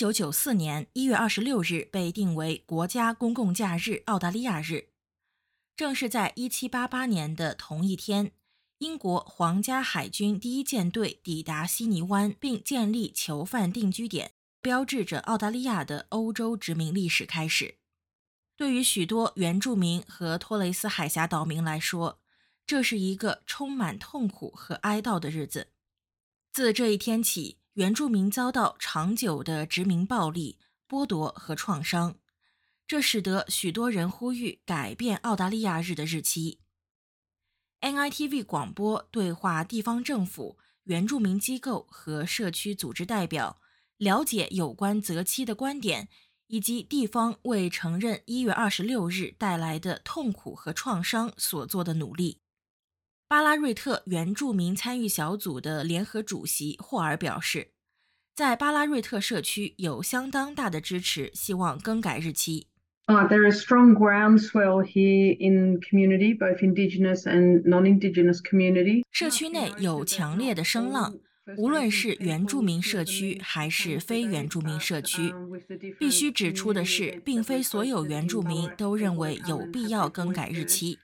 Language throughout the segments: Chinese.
九九四年一月二十六日被定为国家公共假日——澳大利亚日。正是在一七八八年的同一天，英国皇家海军第一舰队抵达悉尼湾，并建立囚犯定居点，标志着澳大利亚的欧洲殖民历史开始。对于许多原住民和托雷斯海峡岛民来说，这是一个充满痛苦和哀悼的日子。自这一天起，原住民遭到长久的殖民暴力、剥夺和创伤，这使得许多人呼吁改变澳大利亚日的日期。NITV 广播对话地方政府、原住民机构和社区组织代表，了解有关择期的观点，以及地方为承认一月二十六日带来的痛苦和创伤所做的努力。巴拉瑞特原住民参与小组的联合主席霍尔表示，在巴拉瑞特社区有相当大的支持，希望更改日期。Uh, there is strong groundswell here in community, both Indigenous and non-Indigenous community. 社区内有强烈的声浪，无论是原住民社区还是非原住民社区。必须指出的是，并非所有原住民都认为有必要更改日期。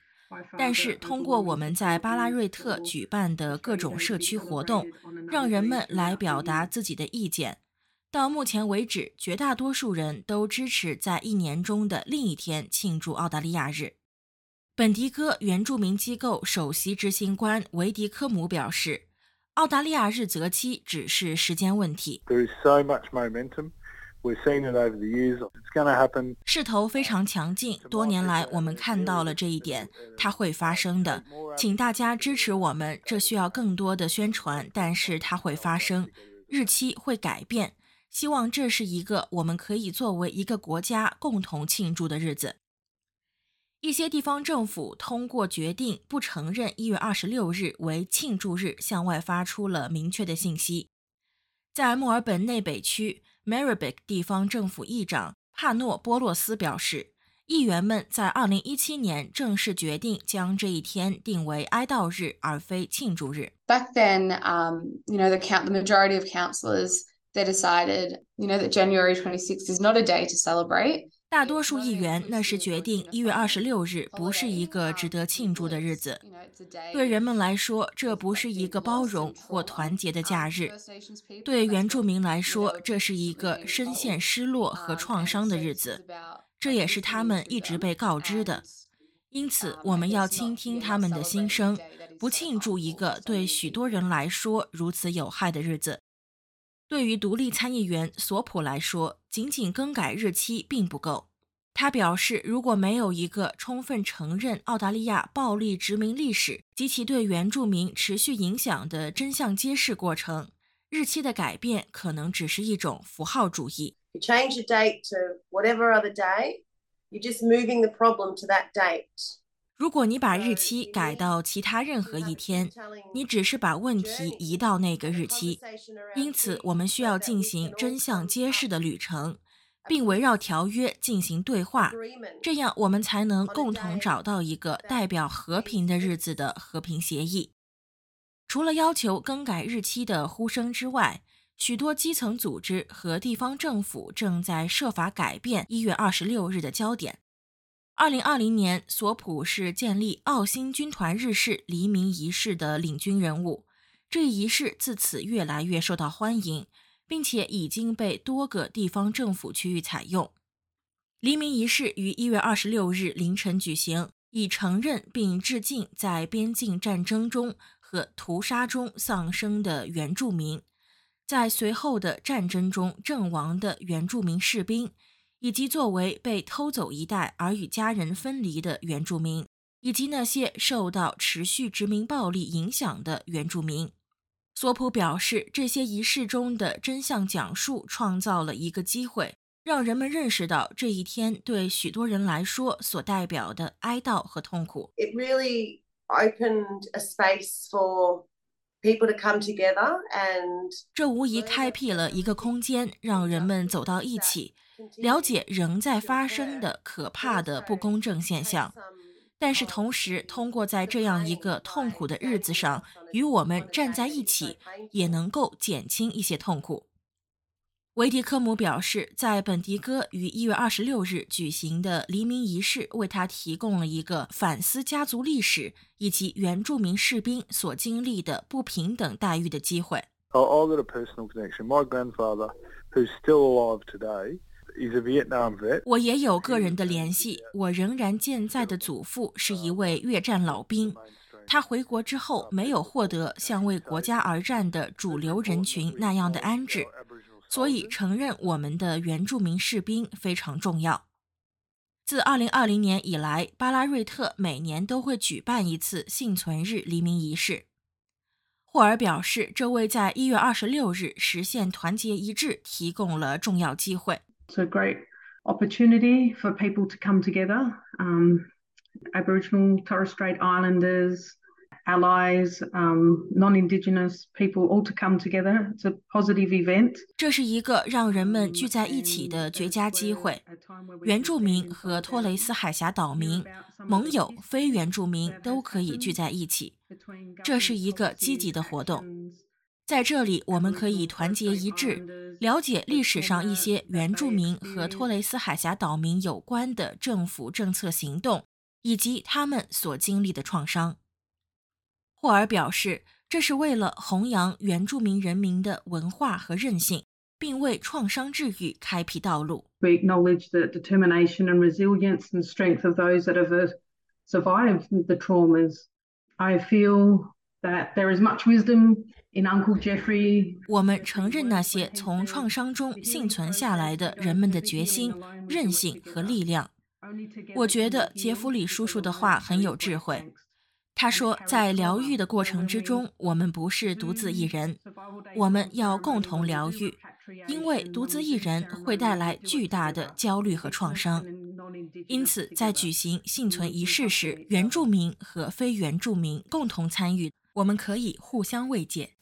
但是，通过我们在巴拉瑞特举办的各种社区活动，让人们来表达自己的意见。到目前为止，绝大多数人都支持在一年中的另一天庆祝澳大利亚日。本迪哥原住民机构首席执行官维迪科姆表示：“澳大利亚日择期只是时间问题。” There is so much momentum. 势头非常强劲，多年来我们看到了这一点，它会发生的。请大家支持我们，这需要更多的宣传，但是它会发生，日期会改变。希望这是一个我们可以作为一个国家共同庆祝的日子。一些地方政府通过决定不承认一月二十六日为庆祝日，向外发出了明确的信息。在墨尔本内北区。Maribik 地方政府议长帕诺波洛斯表示，议员们在2017年正式决定将这一天定为哀悼日而非庆祝日。Back then, um, you know, the count, the majority of councillors, they decided, you know, that January 26th is not a day to celebrate. 大多数议员那时决定，一月二十六日不是一个值得庆祝的日子。对人们来说，这不是一个包容或团结的假日；对原住民来说，这是一个深陷失落和创伤的日子。这也是他们一直被告知的。因此，我们要倾听他们的心声，不庆祝一个对许多人来说如此有害的日子。对于独立参议员索普来说，仅仅更改日期并不够。他表示，如果没有一个充分承认澳大利亚暴力殖民历史及其对原住民持续影响的真相揭示过程，日期的改变可能只是一种符号主义。You change the date to whatever other day, you're just moving the problem to that date. 如果你把日期改到其他任何一天，你只是把问题移到那个日期。因此，我们需要进行真相揭示的旅程，并围绕条约进行对话，这样我们才能共同找到一个代表和平的日子的和平协议。除了要求更改日期的呼声之外，许多基层组织和地方政府正在设法改变一月二十六日的焦点。二零二零年，索普是建立澳新军团日式黎明仪式的领军人物。这一仪式自此越来越受到欢迎，并且已经被多个地方政府区域采用。黎明仪式于一月二十六日凌晨举行，以承认并致敬在边境战争中和屠杀中丧生的原住民，在随后的战争中阵亡的原住民士兵。以及作为被偷走一代而与家人分离的原住民，以及那些受到持续殖民暴力影响的原住民，索普表示，这些仪式中的真相讲述创造了一个机会，让人们认识到这一天对许多人来说所代表的哀悼和痛苦。It really opened a space for people to come together, and 这无疑开辟了一个空间，让人们走到一起。了解仍在发生的可怕的不公正现象，但是同时通过在这样一个痛苦的日子上与我们站在一起，也能够减轻一些痛苦。维迪科姆表示，在本迪戈于一月二十六日举行的黎明仪式，为他提供了一个反思家族历史以及原住民士兵所经历的不平等待遇的机会。I- I've got a personal connection. My grandfather, who's still alive today, is a Vietnam vet. 我也有个人的联系，我仍然健在的祖父是一位越战老兵。他回国之后没有获得像为国家而战的主流人群那样的安置，所以承认我们的原住民士兵非常重要。自2020年以来，巴拉瑞特每年都会举办一次幸存日黎明仪式。霍尔表示，这为在1月26日实现团结一致提供了重要机会。It's a great opportunity for people to come together. Um, Aboriginal, Torres Strait Islanders, allies, um, non-Indigenous people all to come together. It's a positive event. 这是一个让人们聚在一起的绝佳机会。原住民和托雷斯海峡岛民、盟友、非原住民都可以聚在一起，这是一个积极的活动。在这里，我们可以团结一致，了解历史上一些原住民和托雷斯海峡岛民有关的政府政策行动，以及他们所经历的创伤。霍尔表示，这是为了弘扬原住民人民的文化和韧性，并为创伤治愈开辟道路。We acknowledge the determination and resilience and strength of those that have uh, survived the traumas. I feel that there is much wisdom in Uncle Jeffrey. 我们承认那些从创伤中幸存下来的人们的决心、韧性和力量。我觉得杰弗里叔叔的话很有智慧。他说，在疗愈的过程之中，我们不是独自一人，我们要共同疗愈，因为独自一人会带来巨大的焦虑和创伤。因此，在举行幸存仪式时，原住民和非原住民共同参与，我们可以互相慰藉。